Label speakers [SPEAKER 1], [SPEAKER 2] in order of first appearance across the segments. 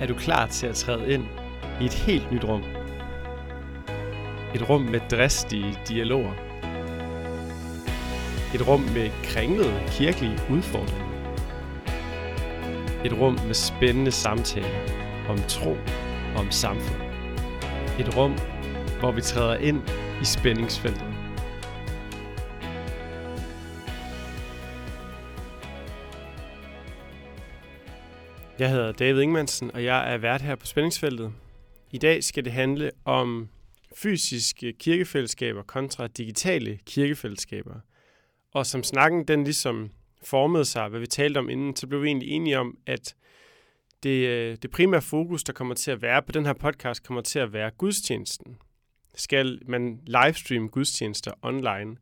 [SPEAKER 1] er du klar til at træde ind i et helt nyt rum. Et rum med dristige dialoger. Et rum med kringlede kirkelige udfordringer. Et rum med spændende samtaler om tro og om samfund. Et rum, hvor vi træder ind i spændingsfeltet. Jeg hedder David Ingemannsen, og jeg er vært her på Spændingsfeltet. I dag skal det handle om fysiske kirkefællesskaber kontra digitale kirkefællesskaber. Og som snakken den ligesom formede sig, hvad vi talte om inden, så blev vi egentlig enige om, at det, øh, det primære fokus, der kommer til at være på den her podcast, kommer til at være gudstjenesten. Skal man livestream gudstjenester online?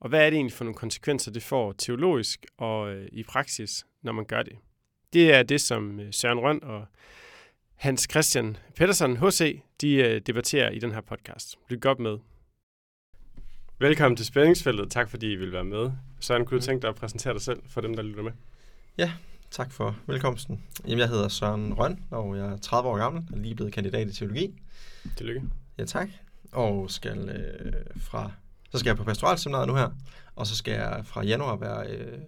[SPEAKER 1] Og hvad er det egentlig for nogle konsekvenser, det får teologisk og øh, i praksis, når man gør det? Det er det, som øh, Søren Røn og Hans Christian Pedersen, HC, de øh, debatterer i den her podcast. Lyt godt med. Velkommen til Spændingsfeltet. Tak fordi I vil være med. Søren, kunne du tænke dig at præsentere dig selv for dem, der lytter med?
[SPEAKER 2] Ja, tak for velkomsten. Jamen, jeg hedder Søren Røn, og jeg er 30 år gammel og lige blevet kandidat i teologi.
[SPEAKER 1] Tillykke.
[SPEAKER 2] Ja, tak. Og skal øh, fra, så skal jeg på pastoralseminaret nu her, og så skal jeg fra januar være øh,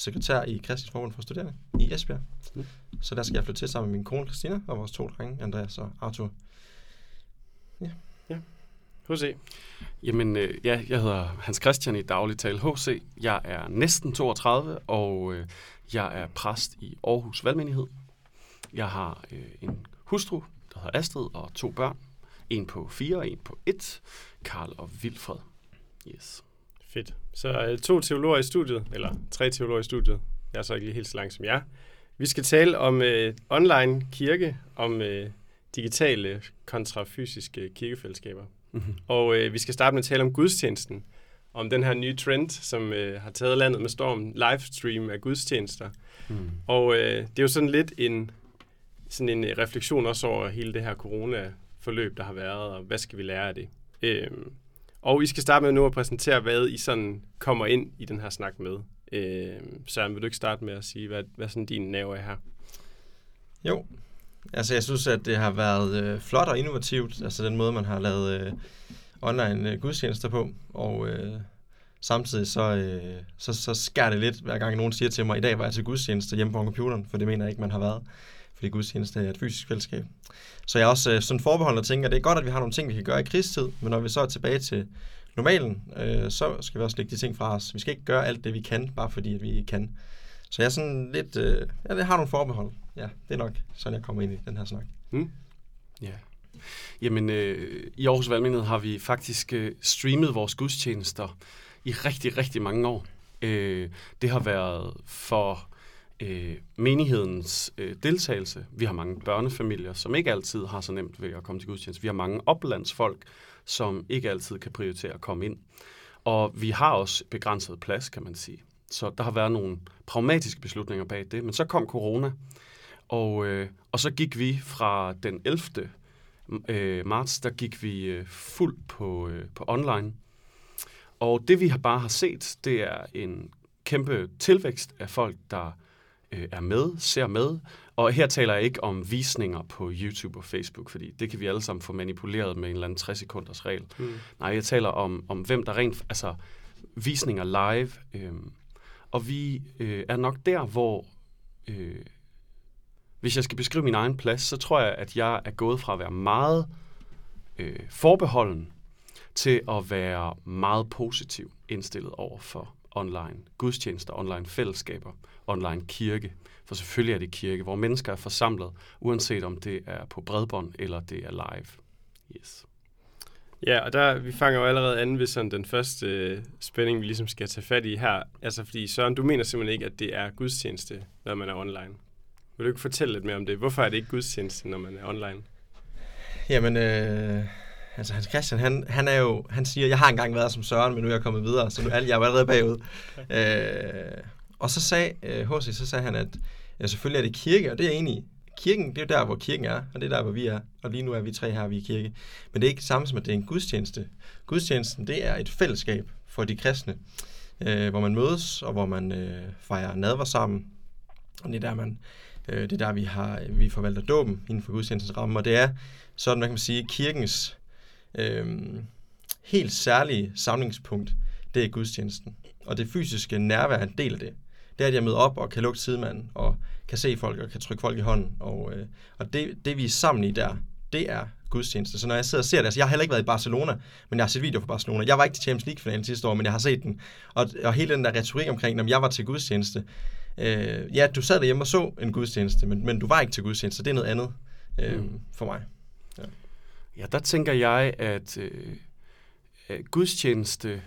[SPEAKER 2] sekretær i Kristens Forbund for Studerende i Esbjerg. Mm. Så der skal jeg flytte til sammen med min kone Christina og vores to drenge, Andreas og Arthur.
[SPEAKER 1] Ja. ja. H.C.
[SPEAKER 3] Jamen, øh, ja, jeg hedder Hans Christian i daglig tal H.C. Jeg er næsten 32, og øh, jeg er præst i Aarhus Valgmenighed. Jeg har øh, en hustru, der hedder Astrid, og to børn. En på fire og en på et. Karl og Vilfred. Yes.
[SPEAKER 1] Fedt. Så øh, to teologer i studiet, eller tre teologer i studiet. Jeg er så ikke lige helt så langt som jer. Vi skal tale om øh, online kirke, om øh, digitale kontra fysiske kirkefællesskaber. Mm-hmm. Og øh, vi skal starte med at tale om gudstjenesten. Om den her nye trend, som øh, har taget landet med storm, livestream af gudstjenester. Mm. Og øh, det er jo sådan lidt en, sådan en øh, refleksion også over hele det her corona-forløb, der har været, og hvad skal vi lære af det? Øh, og I skal starte med nu at præsentere, hvad I sådan kommer ind i den her snak med. Øh, Søren, vil du ikke starte med at sige, hvad, hvad sådan din nerve er her?
[SPEAKER 2] Jo, altså jeg synes, at det har været øh, flot og innovativt, altså den måde, man har lavet øh, online øh, gudstjenester på, og øh, samtidig så, øh, så, så skærer det lidt, hver gang nogen siger til mig, i dag var jeg til gudstjeneste hjemme på computeren, for det mener jeg ikke, man har været fordi gudstjeneste er et fysisk fællesskab. Så jeg er også øh, sådan forbeholden og tænker, at det er godt, at vi har nogle ting, vi kan gøre i krigstid, men når vi så er tilbage til normalen, øh, så skal vi også lægge de ting fra os. Vi skal ikke gøre alt det, vi kan, bare fordi at vi kan. Så jeg er sådan lidt, øh, ja, det har nogle forbehold. Ja, det er nok sådan, jeg kommer ind i den her snak. Mm.
[SPEAKER 3] Ja. Jamen, øh, i Aarhus Valgmenighed har vi faktisk øh, streamet vores gudstjenester i rigtig, rigtig mange år. Øh, det har været for øh, menighedens øh, deltagelse. Vi har mange børnefamilier, som ikke altid har så nemt ved at komme til gudstjeneste. Vi har mange oplandsfolk, som ikke altid kan prioritere at komme ind. Og vi har også begrænset plads, kan man sige. Så der har været nogle pragmatiske beslutninger bag det. Men så kom corona, og, øh, og så gik vi fra den 11. Øh, marts, der gik vi øh, fuld på, øh, på online. Og det vi har bare har set, det er en kæmpe tilvækst af folk, der øh, er med, ser med. Og her taler jeg ikke om visninger på YouTube og Facebook, fordi det kan vi alle sammen få manipuleret med en eller anden 60 sekunders regel. Mm. Nej, jeg taler om, om hvem der rent, altså visninger live. Øh, og vi øh, er nok der, hvor, øh, hvis jeg skal beskrive min egen plads, så tror jeg, at jeg er gået fra at være meget øh, forbeholden til at være meget positiv indstillet over for online gudstjenester, online fællesskaber, online kirke. For selvfølgelig er det kirke, hvor mennesker er forsamlet, uanset om det er på bredbånd eller det er live. Yes.
[SPEAKER 1] Ja, og der, vi fanger jo allerede an ved sådan den første øh, spænding, vi ligesom skal tage fat i her. Altså fordi Søren, du mener simpelthen ikke, at det er gudstjeneste, når man er online. Vil du ikke fortælle lidt mere om det? Hvorfor er det ikke gudstjeneste, når man er online?
[SPEAKER 2] Jamen, øh, altså Hans Christian, han, han, er jo, han siger, jeg har engang været som Søren, men nu er jeg kommet videre, så nu, jeg er jo allerede bagud. øh, og så sagde H.C., øh, så sagde han, at ja, selvfølgelig er det kirke, og det er jeg enig i. Kirken, det er jo der, hvor kirken er, og det er der, hvor vi er. Og lige nu er vi tre her, vi er kirke. Men det er ikke det samme som, at det er en gudstjeneste. Gudstjenesten, det er et fællesskab for de kristne, øh, hvor man mødes, og hvor man øh, fejrer nadver sammen. Og det er der, man Øh, det er der, vi, har, vi forvalter dåben inden for gudstjenestens ramme, og det er sådan, man kan sige, kirkens øh, helt særlige samlingspunkt, det er gudstjenesten. Og det fysiske nærvær er en del af det. Det er, at jeg møder op og kan lukke sidemanden, og kan se folk og kan trykke folk i hånden. Og, øh, og det, det, vi er sammen i der, det er gudstjeneste. Så når jeg sidder og ser det, altså jeg har heller ikke været i Barcelona, men jeg har set video fra Barcelona. Jeg var ikke til Champions League-finalen sidste år, men jeg har set den. Og, og hele den der retorik omkring, når jeg var til gudstjeneste. Øh, ja, du sad derhjemme og så en gudstjeneste, men, men du var ikke til gudstjeneste. Det er noget andet øh, mm. for mig.
[SPEAKER 3] Ja ja, der tænker jeg, at øh, gudstjeneste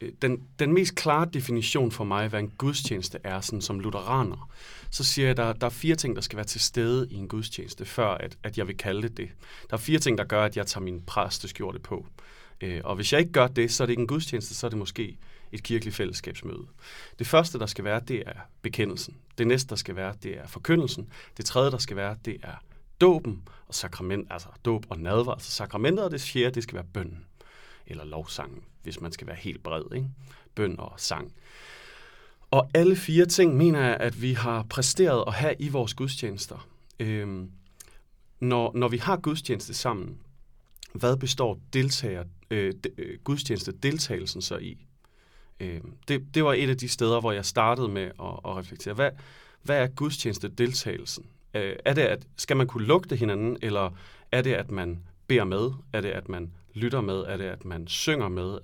[SPEAKER 3] Øh, den, den mest klare definition for mig, hvad en gudstjeneste er, sådan som lutheraner, så siger jeg, at der, der er fire ting, der skal være til stede i en gudstjeneste, før at, at jeg vil kalde det det. Der er fire ting, der gør, at jeg tager min præsteskjorte på. Øh, og hvis jeg ikke gør det, så er det ikke en gudstjeneste, så er det måske et kirkeligt fællesskabsmøde. Det første, der skal være, det er bekendelsen. Det næste, der skal være, det er forkyndelsen. Det tredje, der skal være, det er dåben og sakrament, altså dåb og nadver, altså sakramentet, og det fjerde, det skal være bønnen eller lovsangen, hvis man skal være helt bred. Ikke? Bøn og sang. Og alle fire ting mener jeg, at vi har præsteret at have i vores gudstjenester. Øhm, når, når vi har gudstjeneste sammen, hvad består deltager, øh, de, øh, gudstjeneste deltagelsen så i? Øhm, det, det var et af de steder, hvor jeg startede med at, at reflektere. Hvad, hvad er gudstjeneste deltagelsen? Øh, er det, at skal man kunne lugte hinanden, eller er det, at man beder med? Er det, at man lytter med? Er det, at man synger med?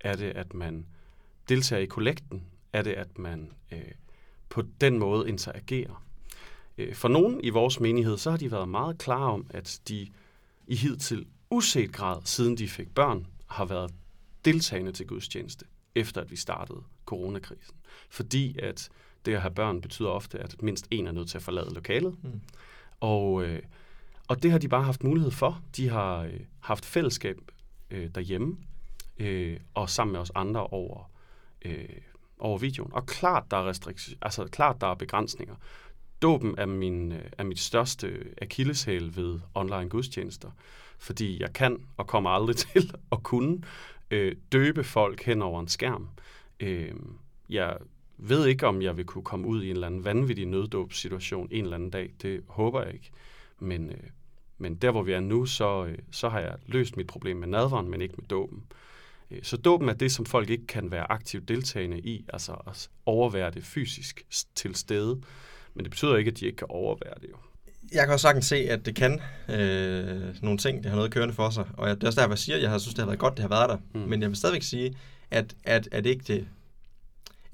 [SPEAKER 3] Er det, at man deltager i kollekten? Er det, at man øh, på den måde interagerer? Øh, for nogen i vores menighed, så har de været meget klare om, at de i hidtil uset grad, siden de fik børn, har været deltagende til gudstjeneste, efter at vi startede coronakrisen. Fordi at det at have børn betyder ofte, at mindst en er nødt til at forlade lokalet. Mm. Og øh, og det har de bare haft mulighed for. De har øh, haft fællesskab øh, derhjemme, øh, og sammen med os andre over, øh, over videoen. Og klart, der er restriktioner, altså klart, der er begrænsninger. Dåben er, min, øh, er mit største akilleshæl ved online gudstjenester, fordi jeg kan og kommer aldrig til at kunne øh, døbe folk hen over en skærm. Øh, jeg ved ikke, om jeg vil kunne komme ud i en eller anden vanvittig nøddåbssituation en eller anden dag. Det håber jeg ikke. Men, øh, men der, hvor vi er nu, så, øh, så har jeg løst mit problem med nadveren, men ikke med dåben. Øh, så dåben er det, som folk ikke kan være aktivt deltagende i, altså at overvære det fysisk til stede. Men det betyder ikke, at de ikke kan overvære det jo.
[SPEAKER 2] Jeg kan også sagtens se, at det kan øh, nogle ting, det har noget kørende for sig. Og det er også derfor, jeg siger, at jeg har synes, det har været godt, det har været der. Mm. Men jeg vil stadigvæk sige, at, at, at det ikke det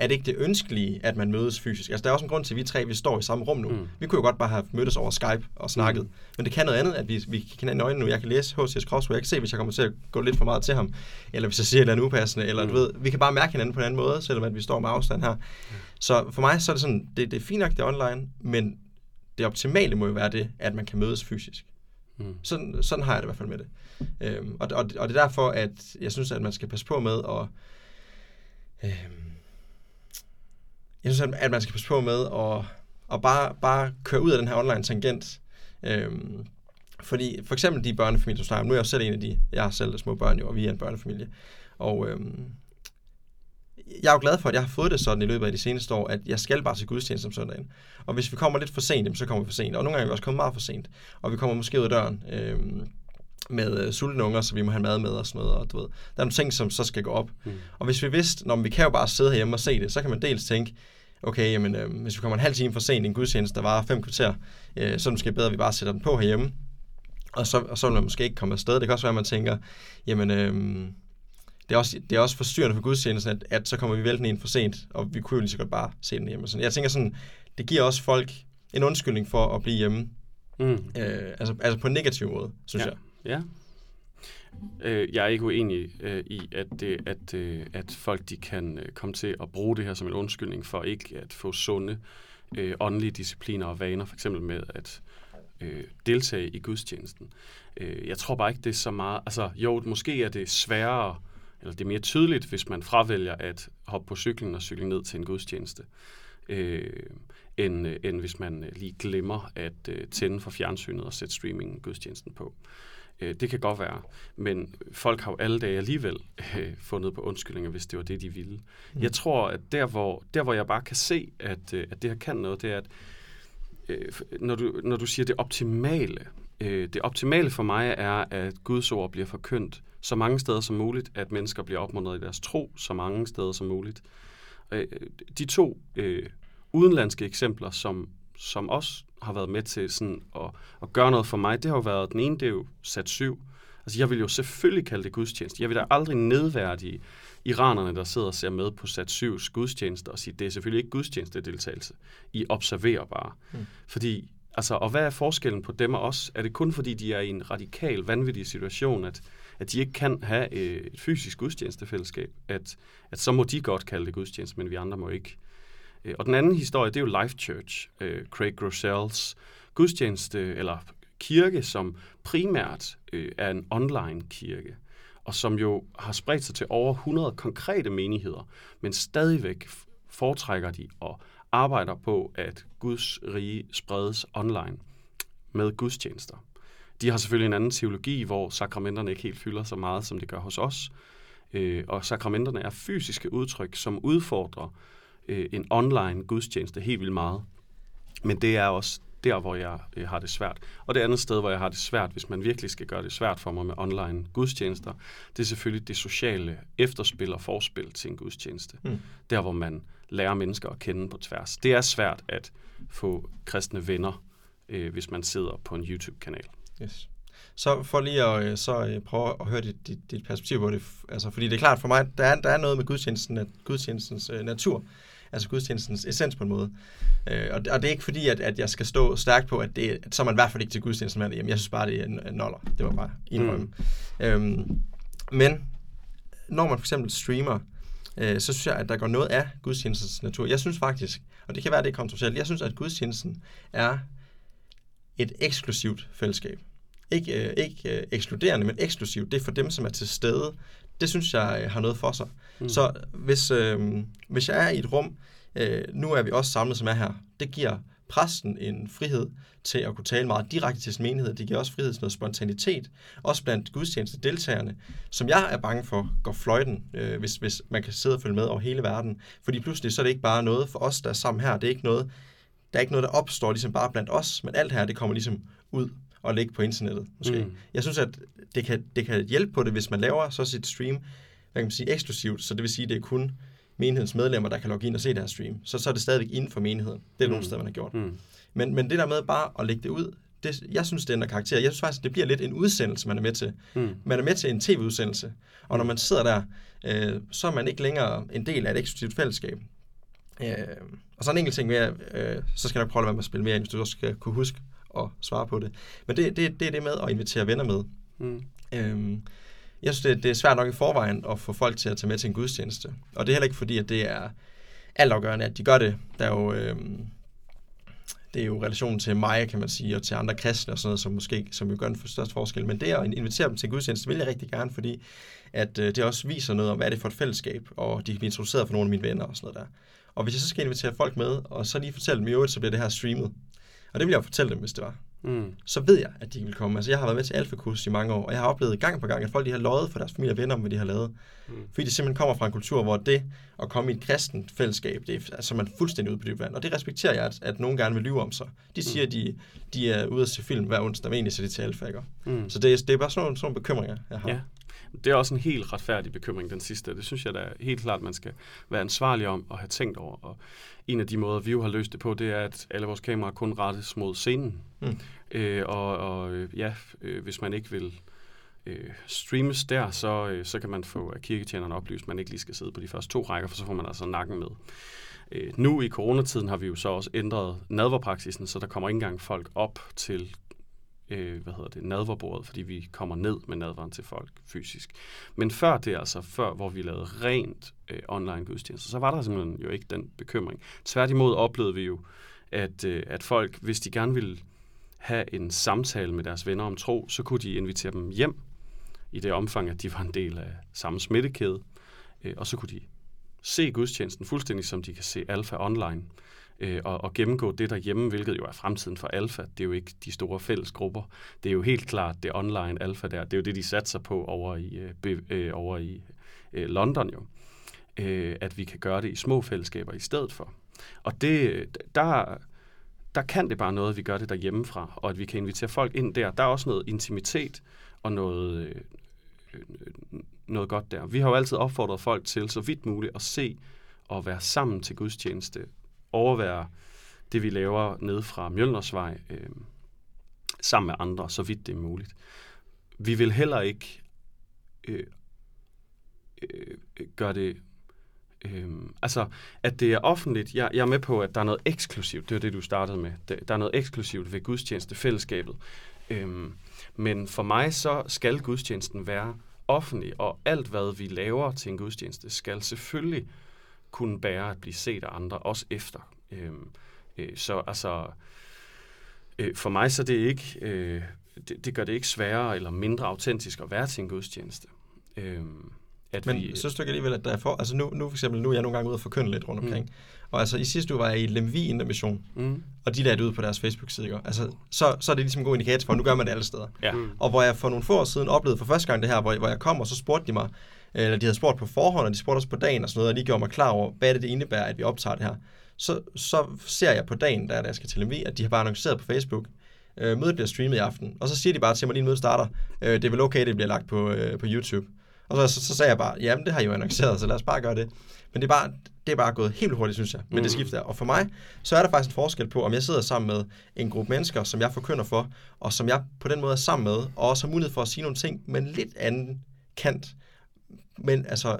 [SPEAKER 2] er det ikke det ønskelige, at man mødes fysisk? Altså, der er også en grund til, at vi tre vi står i samme rum nu. Mm. Vi kunne jo godt bare have mødtes over Skype og snakket. Mm. Men det kan noget andet, at vi, vi kan hinanden i øjnene nu. Jeg kan læse H.C.S. Crossway. Jeg kan se, hvis jeg kommer til at gå lidt for meget til ham. Eller hvis jeg siger et eller andet upassende. Eller mm. du ved, vi kan bare mærke hinanden på en anden måde, selvom at vi står med afstand her. Mm. Så for mig så er det sådan, det, det er fint nok, det er online, men det optimale må jo være det, at man kan mødes fysisk. Mm. Sådan, sådan har jeg det i hvert fald med det. Øhm, og, og, og det er derfor, at jeg synes, at man skal passe på med at... Øhm, jeg synes, at man skal passe på med at, at bare, bare køre ud af den her online tangent. Øhm, fordi for eksempel de børnefamilier, du snakker om, nu er jeg selv en af de, jeg har selv små børn jo, og vi er en børnefamilie. Og øhm, jeg er jo glad for, at jeg har fået det sådan i løbet af de seneste år, at jeg skal bare til gudstjeneste om søndagen. Og hvis vi kommer lidt for sent, så kommer vi for sent. Og nogle gange er vi også kommet meget for sent. Og vi kommer måske ud af døren øhm, med øh, sultne unger, så vi må have mad med og sådan noget. Og du ved, der er nogle ting, som så skal gå op. Mm. Og hvis vi vidste, når vi kan jo bare sidde hjemme og se det, så kan man dels tænke, okay, jamen, øh, hvis vi kommer en halv time for sent i en gudstjeneste, der var fem kvarter, øh, så er det måske bedre, at vi bare sætter den på herhjemme. Og så, og så vil man måske ikke komme afsted. Det kan også være, at man tænker, jamen, øh, det, er også, det er også forstyrrende for gudstjenesten, at, at så kommer vi væltende ind for sent, og vi kunne jo lige så godt bare se den hjemme. Sådan. Jeg tænker sådan, det giver også folk en undskyldning for at blive hjemme. Mm. Øh, altså, altså på en negativ måde, synes
[SPEAKER 3] ja.
[SPEAKER 2] jeg.
[SPEAKER 3] Ja, Øh, jeg er ikke uenig øh, i, at, det, at, øh, at folk de kan øh, komme til at bruge det her som en undskyldning for ikke at få sunde øh, åndelige discipliner og vaner, for eksempel med at øh, deltage i gudstjenesten. Øh, jeg tror bare ikke, det er så meget... Altså, jo, måske er det sværere, eller det er mere tydeligt, hvis man fravælger at hoppe på cyklen og cykle ned til en gudstjeneste, øh, end, øh, end hvis man øh, lige glemmer at øh, tænde for fjernsynet og sætte streaming gudstjenesten på. Øh, Øh, det kan godt være, men folk har jo alle dage alligevel øh, fundet på undskyldninger, hvis det var det, de ville. Mm. Jeg tror, at der hvor, der, hvor jeg bare kan se, at, øh, at det her kan noget, det er, at øh, når, du, når du siger det optimale, øh, det optimale for mig er, at Guds ord bliver forkyndt så mange steder som muligt, at mennesker bliver opmuntret i deres tro så mange steder som muligt. Øh, de to øh, udenlandske eksempler, som, som også har været med til sådan at, at gøre noget for mig, det har jo været, den ene det er jo sat syv. Altså jeg vil jo selvfølgelig kalde det gudstjeneste. Jeg vil da aldrig nedværdige iranerne, der sidder og ser med på sat 7 gudstjeneste og sige, det er selvfølgelig ikke gudstjenestedeltagelse. I observerer bare. Mm. Fordi, altså, og hvad er forskellen på dem og os? Er det kun fordi, de er i en radikal, vanvittig situation, at, at de ikke kan have øh, et fysisk gudstjenestefællesskab? At, at så må de godt kalde det gudstjeneste, men vi andre må ikke. Øh, og den anden historie, det er jo Life Church, øh, Craig Groeschels gudstjeneste, eller kirke, som primært øh, er en online kirke og som jo har spredt sig til over 100 konkrete menigheder, men stadigvæk foretrækker de og arbejder på, at Guds rige spredes online med gudstjenester. De har selvfølgelig en anden teologi, hvor sakramenterne ikke helt fylder så meget, som det gør hos os. Og sakramenterne er fysiske udtryk, som udfordrer øh, en online gudstjeneste helt vildt meget. Men det er også der, hvor jeg øh, har det svært. Og det andet sted, hvor jeg har det svært, hvis man virkelig skal gøre det svært for mig med online gudstjenester, det er selvfølgelig det sociale efterspil og forspil til en gudstjeneste. Mm. Der, hvor man lærer mennesker at kende på tværs. Det er svært at få kristne venner, øh, hvis man sidder på en YouTube-kanal.
[SPEAKER 2] Yes. Så for lige at øh, så øh, prøve at høre dit, dit, dit perspektiv på det, altså fordi det er klart for mig, der er, der er noget med gudstjenesten, gudstjenestens øh, natur, altså gudstjenestens essens på en måde. Øh, og, og det er ikke fordi, at, at jeg skal stå stærkt på, at, det, at så er man i hvert fald ikke til gudstjenesten. Jamen, jeg synes bare, det er noller. Det var bare indrømme. Mm. Øhm, men når man for eksempel streamer, øh, så synes jeg, at der går noget af gudstjenestens natur. Jeg synes faktisk, og det kan være, det er kontroversielt, jeg synes, at gudstjenesten er et eksklusivt fællesskab. Ikke, øh, ikke øh, ekskluderende, men eksklusivt. Det er for dem, som er til stede. Det synes jeg øh, har noget for sig. Mm. Så hvis, øh, hvis jeg er i et rum, øh, nu er vi også samlet, som er her, det giver præsten en frihed til at kunne tale meget direkte til sin menighed. Det giver også frihed til noget spontanitet, også blandt gudstjeneste deltagerne, som jeg er bange for går fløjten, øh, hvis, hvis man kan sidde og følge med over hele verden. Fordi pludselig så er det ikke bare noget for os, der er sammen her. Det er ikke noget, der er ikke noget, der opstår ligesom bare blandt os, men alt her, det kommer ligesom ud og ligge på internettet. Måske. Mm. Jeg synes, at det kan, det kan hjælpe på det, hvis man laver så sit stream hvad kan man sige, eksklusivt, så det vil sige, at det er kun menighedens medlemmer, der kan logge ind og se det her stream. Så, så er det stadigvæk inden for menigheden. Det er mm. nogle steder, man har gjort. Mm. Men, men det der med bare at lægge det ud, det, jeg synes, det ændrer karakter. Jeg synes faktisk, det bliver lidt en udsendelse, man er med til. Mm. Man er med til en tv-udsendelse. Og når man sidder der, øh, så er man ikke længere en del af et eksklusivt fællesskab. Øh, og så en enkelt ting mere, øh, så skal jeg nok prøve at være med at spille mere ind, hvis du også skal kunne huske at svare på det. Men det, det, det er det med at invitere venner med. Mm. Øh, jeg synes, det, det er svært nok i forvejen at få folk til at tage med til en gudstjeneste. Og det er heller ikke fordi, at det er altafgørende, at de gør det. Der er jo, øh, det er jo relationen til mig, kan man sige, og til andre kristne og sådan noget, som måske som jo gør den største forskel. Men det at invitere dem til en gudstjeneste, vil jeg rigtig gerne, fordi at øh, det også viser noget om, hvad er det for et fællesskab, og de kan blive introduceret for nogle af mine venner og sådan noget der. Og hvis jeg så skal invitere folk med, og så lige fortælle dem i øvrigt, så bliver det her streamet. Og det vil jeg jo fortælle dem, hvis det var mm. så ved jeg, at de vil komme. Altså, jeg har været med til alfakurs i mange år, og jeg har oplevet gang på gang, at folk de har løjet for deres familie og venner om, hvad de har lavet. Mm. Fordi det simpelthen kommer fra en kultur, hvor det at komme i et kristent fællesskab, det er altså, man er fuldstændig ude på dybt vand. Og det respekterer jeg, at, at nogen gerne vil lyve om sig. De siger, mm. at de, de er ude at se film hver onsdag, men egentlig så de til alfakker. Mm. Så det, det er bare sådan nogle, sådan nogle bekymringer, jeg har.
[SPEAKER 3] Ja. Det er også en helt retfærdig bekymring, den sidste. Det synes jeg da helt klart, man skal være ansvarlig om og have tænkt over. Og en af de måder, vi jo har løst det på, det er, at alle vores kameraer kun rettes mod scenen. Mm. Øh, og og øh, ja, øh, hvis man ikke vil øh, streames der, så, øh, så kan man få af kirketjenerne oplyst, at man ikke lige skal sidde på de første to rækker, for så får man altså nakken med. Øh, nu i coronatiden har vi jo så også ændret nadverpraksisen, så der kommer ikke engang folk op til øh, hvad hedder det, nadverbordet, fordi vi kommer ned med nadveren til folk fysisk. Men før det, altså før, hvor vi lavede rent øh, online gudstjenester, så var der simpelthen jo ikke den bekymring. Tværtimod oplevede vi jo, at, øh, at folk, hvis de gerne ville have en samtale med deres venner om tro, så kunne de invitere dem hjem i det omfang, at de var en del af samme smittekæde, øh, og så kunne de se gudstjenesten fuldstændig som de kan se Alfa online øh, og, og gennemgå det derhjemme, hvilket jo er fremtiden for alfa. Det er jo ikke de store fælles grupper. Det er jo helt klart det online alfa der. Det er jo det, de satser på over i, øh, be, øh, over i øh, London jo. Øh, at vi kan gøre det i små fællesskaber i stedet for. Og det, der, der kan det bare noget, at vi gør det derhjemmefra, og at vi kan invitere folk ind der. Der er også noget intimitet og noget, øh, øh, noget godt der. Vi har jo altid opfordret folk til så vidt muligt at se og være sammen til gudstjeneste, overvære det, vi laver ned fra Mjølnersvej, øh, sammen med andre, så vidt det er muligt. Vi vil heller ikke øh, øh, gøre det Øhm, altså, at det er offentligt. Jeg, jeg er med på, at der er noget eksklusivt. Det var det, du startede med. Der er noget eksklusivt ved gudstjenestefællesskabet. Øhm, men for mig så skal gudstjenesten være offentlig, og alt, hvad vi laver til en gudstjeneste, skal selvfølgelig kunne bære at blive set af andre, også efter. Øhm, øh, så altså, øh, for mig så det ikke, øh, det, det gør det ikke sværere eller mindre autentisk at være til en gudstjeneste. Øhm,
[SPEAKER 2] at Men vi, synes du ikke alligevel, at der er for... Altså nu, nu for eksempel, nu er jeg nogle gange ude og forkynde lidt rundt omkring. Mm. Og altså i sidste uge var jeg i Lemvi Intermission, mm. og de lagde det ud på deres Facebook-side. Altså, så, så er det ligesom en god indikator for, at nu gør man det alle steder. Ja. Mm. Og hvor jeg for nogle få år siden oplevede for første gang det her, hvor, hvor jeg kom, og så spurgte de mig, eller de havde spurgt på forhånd, og de spurgte også på dagen og sådan noget, og de gjorde mig klar over, hvad det, det indebærer, at vi optager det her. Så, så ser jeg på dagen, der, jeg skal til Lemvi, at de har bare annonceret på Facebook, øh, mødet bliver streamet i aften. Og så siger de bare til mig, at lige mødet starter. Øh, det er vel okay, det bliver lagt på, øh, på YouTube. Og så, så, så sagde jeg bare, jamen det har I jo annonceret, så lad os bare gøre det. Men det er bare, det er bare gået helt hurtigt, synes jeg, med mm. det skift der. Og for mig, så er der faktisk en forskel på, om jeg sidder sammen med en gruppe mennesker, som jeg forkynder for, og som jeg på den måde er sammen med, og også har mulighed for at sige nogle ting med en lidt anden kant. Men altså,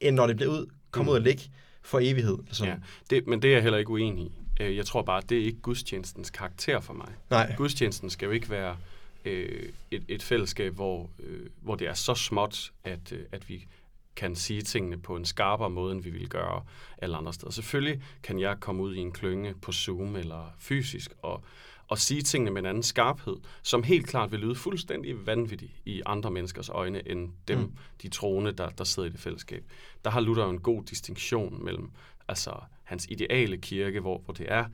[SPEAKER 2] end når det bliver ud, komme mm. ud og ligge for evighed. Altså.
[SPEAKER 3] Ja, det, men det er jeg heller ikke uenig i. Øh, jeg tror bare, det er ikke gudstjenestens karakter for mig.
[SPEAKER 2] Nej.
[SPEAKER 3] Gudstjenesten skal jo ikke være øh, et, et fællesskab, hvor, øh, hvor det er så småt, at, øh, at vi kan sige tingene på en skarpere måde, end vi ville gøre alle andre steder. Selvfølgelig kan jeg komme ud i en klynge på Zoom eller fysisk og, og sige tingene med en anden skarphed, som helt klart vil lyde fuldstændig vanvittigt i andre menneskers øjne, end dem, mm. de troende, der, der sidder i det fællesskab. Der har Luther en god distinktion mellem altså, hans ideale kirke, hvor, hvor det er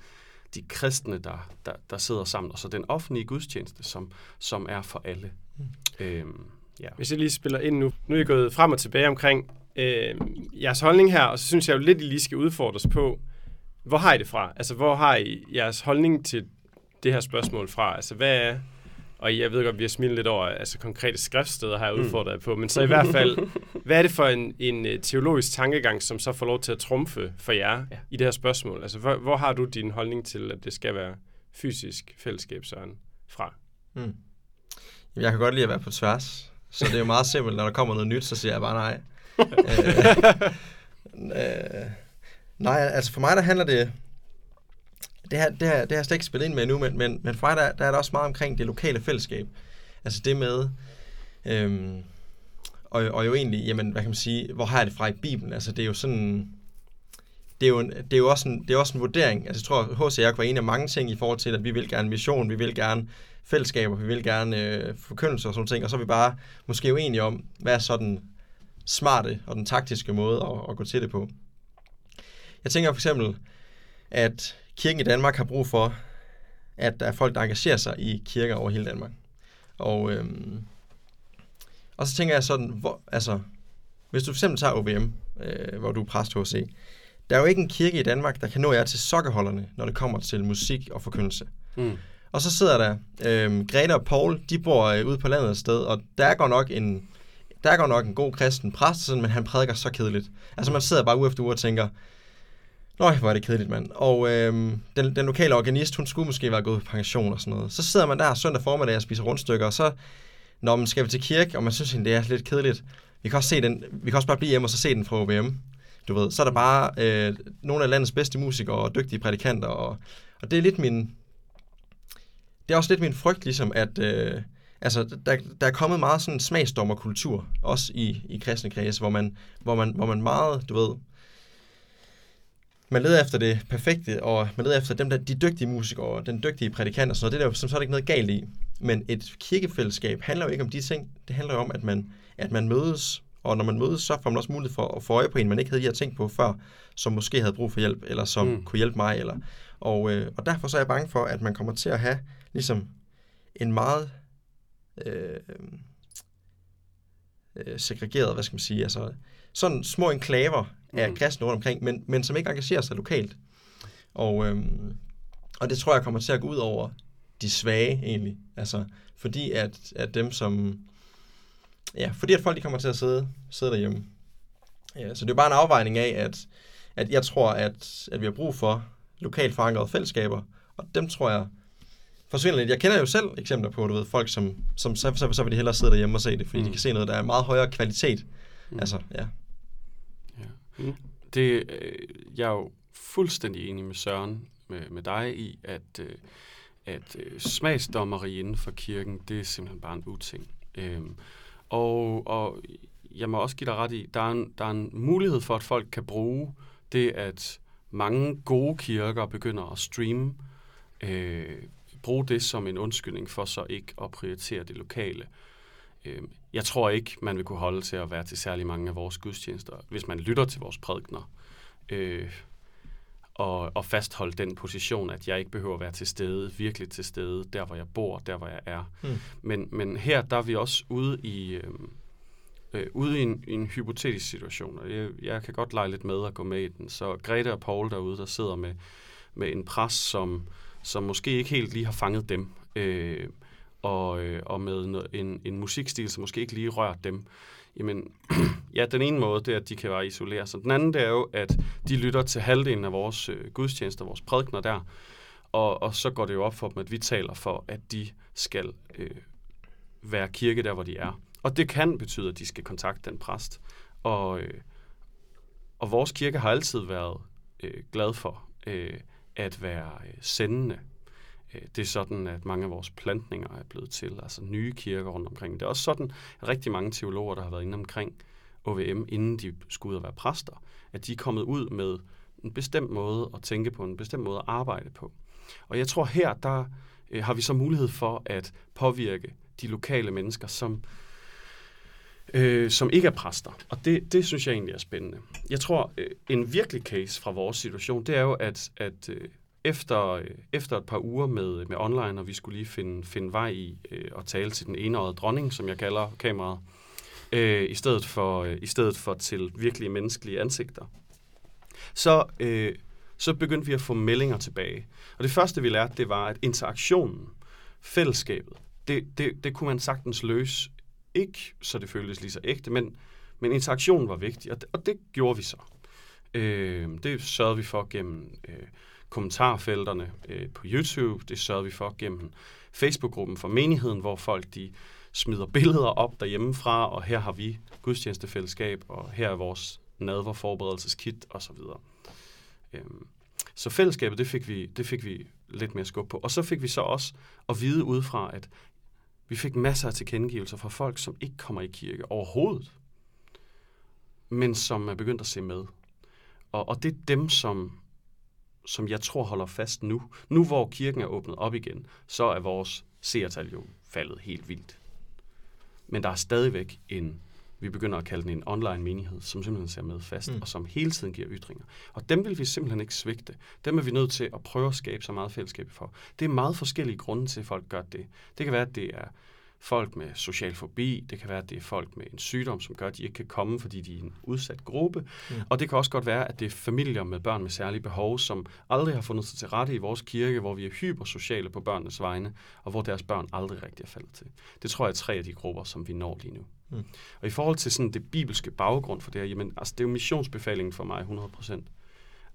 [SPEAKER 3] de kristne, der, der, der sidder sammen, og så den offentlige gudstjeneste, som, som er for alle. Mm.
[SPEAKER 1] Øhm, ja. Hvis jeg lige spiller ind nu. Nu er jeg gået frem og tilbage omkring øh, jeres holdning her, og så synes jeg jo lidt, I lige skal udfordres på, hvor har I det fra? Altså, hvor har I jeres holdning til det her spørgsmål fra? Altså, hvad er, og jeg ved godt, vi har smidt lidt over altså, konkrete skriftsteder, har jeg mm. udfordret mm. på, men så i hvert fald, hvad er det for en, en øh, teologisk tankegang, som så får lov til at trumfe for jer ja. i det her spørgsmål? Altså, hvor, hvor har du din holdning til, at det skal være fysisk fællesskab, Søren, fra? Mm.
[SPEAKER 2] Jeg kan godt lide at være på tværs, så det er jo meget simpelt, når der kommer noget nyt, så siger jeg bare nej. øh, øh, nej, altså for mig der handler det det har, det, har, det har jeg slet ikke spillet ind med nu, men, men, men for mig der, der er der også meget omkring det lokale fællesskab. Altså det med, øhm, og, og jo egentlig, jamen, hvad kan man sige, hvor har jeg det fra i Bibelen? Altså det er jo sådan, det er jo, en, det er jo også en, det er også en vurdering. Altså jeg tror, H.C. Jørg var en af mange ting i forhold til, at vi vil gerne mission, vi vil gerne fællesskaber, vi vil gerne øh, forkyndelse og sådan ting, og så er vi bare måske uenige om, hvad er så den smarte og den taktiske måde at, at gå til det på. Jeg tænker for eksempel, at kirken i Danmark har brug for, at der er folk, der engagerer sig i kirker over hele Danmark. Og, øhm, og så tænker jeg sådan, hvor, altså, hvis du fx tager OVM, øh, hvor du er præst HC, der er jo ikke en kirke i Danmark, der kan nå jer til sokkeholderne, når det kommer til musik og forkyndelse. Mm. Og så sidder der øh, Grete og Paul, de bor øh, ude på landet et sted, og der går nok en, der går nok en god kristen præst, sådan, men han prædiker så kedeligt. Altså man sidder bare uge efter uge og tænker, Nøj, hvor er det kedeligt, mand. Og øhm, den, den lokale organist, hun skulle måske være gået på pension og sådan noget. Så sidder man der søndag formiddag og spiser rundstykker, og så, når man skal vi til kirke, og man synes, det er lidt kedeligt. Vi kan også, se den, vi kan også bare blive hjemme og så se den fra OBM. Du ved, så er der bare øh, nogle af landets bedste musikere og dygtige prædikanter, og, og det er lidt min... Det er også lidt min frygt, ligesom, at... Øh, altså, der, der er kommet meget sådan smagsdommerkultur, også i, i kristne kredse, hvor man, hvor, man, hvor man meget, du ved, man leder efter det perfekte, og man leder efter dem, der, de dygtige musikere, og den dygtige prædikant og sådan noget. Det er der, som så er der ikke noget galt i. Men et kirkefællesskab handler jo ikke om de ting. Det handler jo om, at man, at man mødes, og når man mødes, så får man også mulighed for at få øje på en, man ikke havde lige tænkt på før, som måske havde brug for hjælp, eller som mm. kunne hjælpe mig. Eller, og, øh, og derfor så er jeg bange for, at man kommer til at have ligesom en meget øh, øh, segregeret, hvad skal man sige, altså sådan små enklaver af mm. kristne rundt omkring, men, men som ikke engagerer sig lokalt. Og, øhm, Og det tror jeg kommer til at gå ud over de svage egentlig. Altså, fordi at, at dem som... Ja, fordi at folk de kommer til at sidde, sidde derhjemme. Ja, så det er bare en afvejning af, at, at jeg tror, at, at vi har brug for lokalt forankrede fællesskaber, og dem tror jeg forsvinder lidt. Jeg kender jo selv eksempler på, du ved, folk, som, som så, så, så vil de hellere sidde derhjemme og se det, fordi mm. de kan se noget, der er meget højere kvalitet. Mm. Altså, ja.
[SPEAKER 3] Mm. Det, øh, jeg er jo fuldstændig enig med Søren, med, med dig i, at, øh, at øh, smagsdommeri inden for kirken, det er simpelthen bare en uting. Øh, og, og jeg må også give dig ret i, der er, en, der er en mulighed for, at folk kan bruge det, at mange gode kirker begynder at streame, øh, bruge det som en undskyldning for så ikke at prioritere det lokale. Øh, jeg tror ikke, man vil kunne holde til at være til særlig mange af vores gudstjenester, hvis man lytter til vores prædikner. Øh, og, og fastholde den position, at jeg ikke behøver at være til stede, virkelig til stede, der hvor jeg bor, der hvor jeg er. Mm. Men, men her, der er vi også ude i, øh, øh, ude i en, i en hypotetisk situation, og jeg, jeg kan godt lege lidt med at gå med i den. Så Grete og Paul derude, der sidder med, med en pres, som, som måske ikke helt lige har fanget dem, øh, og, øh, og med en, en musikstil, som måske ikke lige rører dem. Jamen, ja, den ene måde, det er, at de kan være isoleret. Så den anden, det er jo, at de lytter til halvdelen af vores øh, gudstjenester, vores prædikner der, og, og så går det jo op for dem, at vi taler for, at de skal øh, være kirke der, hvor de er. Og det kan betyde, at de skal kontakte den præst. Og, øh, og vores kirke har altid været øh, glad for øh, at være øh, sendende. Øh, det er sådan, at mange af vores plantninger er blevet til, altså nye kirker rundt omkring. Det er også sådan, at rigtig mange teologer, der har været inde omkring OVM, inden de skulle ud og være præster, at de er kommet ud med en bestemt måde at tænke på, en bestemt måde at arbejde på. Og jeg tror her, der øh, har vi så mulighed for at påvirke de lokale mennesker, som øh, som ikke er præster. Og det, det synes jeg egentlig er spændende. Jeg tror, øh, en virkelig case fra vores situation, det er jo, at, at øh, efter, øh, efter et par uger med, med online, og vi skulle lige finde, finde vej i øh, at tale til den enårede dronning, som jeg kalder kameraet, øh, i, stedet for, øh, i stedet for til virkelige menneskelige ansigter, så, øh, så begyndte vi at få meldinger tilbage. Og det første, vi lærte, det var, at interaktionen, fællesskabet, det, det, det kunne man sagtens løse ikke, så det føltes lige så ægte, men, men interaktionen var vigtig, og det, og det gjorde vi så. Øh, det sørgede vi for gennem øh, kommentarfelterne øh, på YouTube, det sørgede vi for gennem Facebook-gruppen for menigheden, hvor folk de smider billeder op derhjemmefra, og her har vi gudstjenestefællesskab, og her er vores nadverforberedelseskit osv. Øh, så fællesskabet, det fik, vi, det fik vi lidt mere skub på. Og så fik vi så også at vide udefra, at vi fik masser af tilkendegivelser fra folk, som ikke kommer i kirke overhovedet, men som er begyndt at se med. Og, og det er dem, som, som jeg tror holder fast nu. Nu hvor kirken er åbnet op igen, så er vores seertal jo faldet helt vildt. Men der er stadigvæk en, vi begynder at kalde den en online menighed, som simpelthen ser med fast, mm. og som hele tiden giver ytringer. Og dem vil vi simpelthen ikke svigte. Dem er vi nødt til at prøve at skabe så meget fællesskab for. Det er meget forskellige grunde til, at folk gør det. Det kan være, at det er folk med social fobi, det kan være, at det er folk med en sygdom, som gør, at de ikke kan komme, fordi de er en udsat gruppe. Mm. Og det kan også godt være, at det er familier med børn med særlige behov, som aldrig har fundet sig til rette i vores kirke, hvor vi er hypersociale på børnenes vegne, og hvor deres børn aldrig rigtig er faldet til. Det tror jeg er tre af de grupper, som vi når lige nu. Mm. Og i forhold til sådan det bibelske baggrund for det her, jamen, altså, det er jo missionsbefalingen for mig 100%.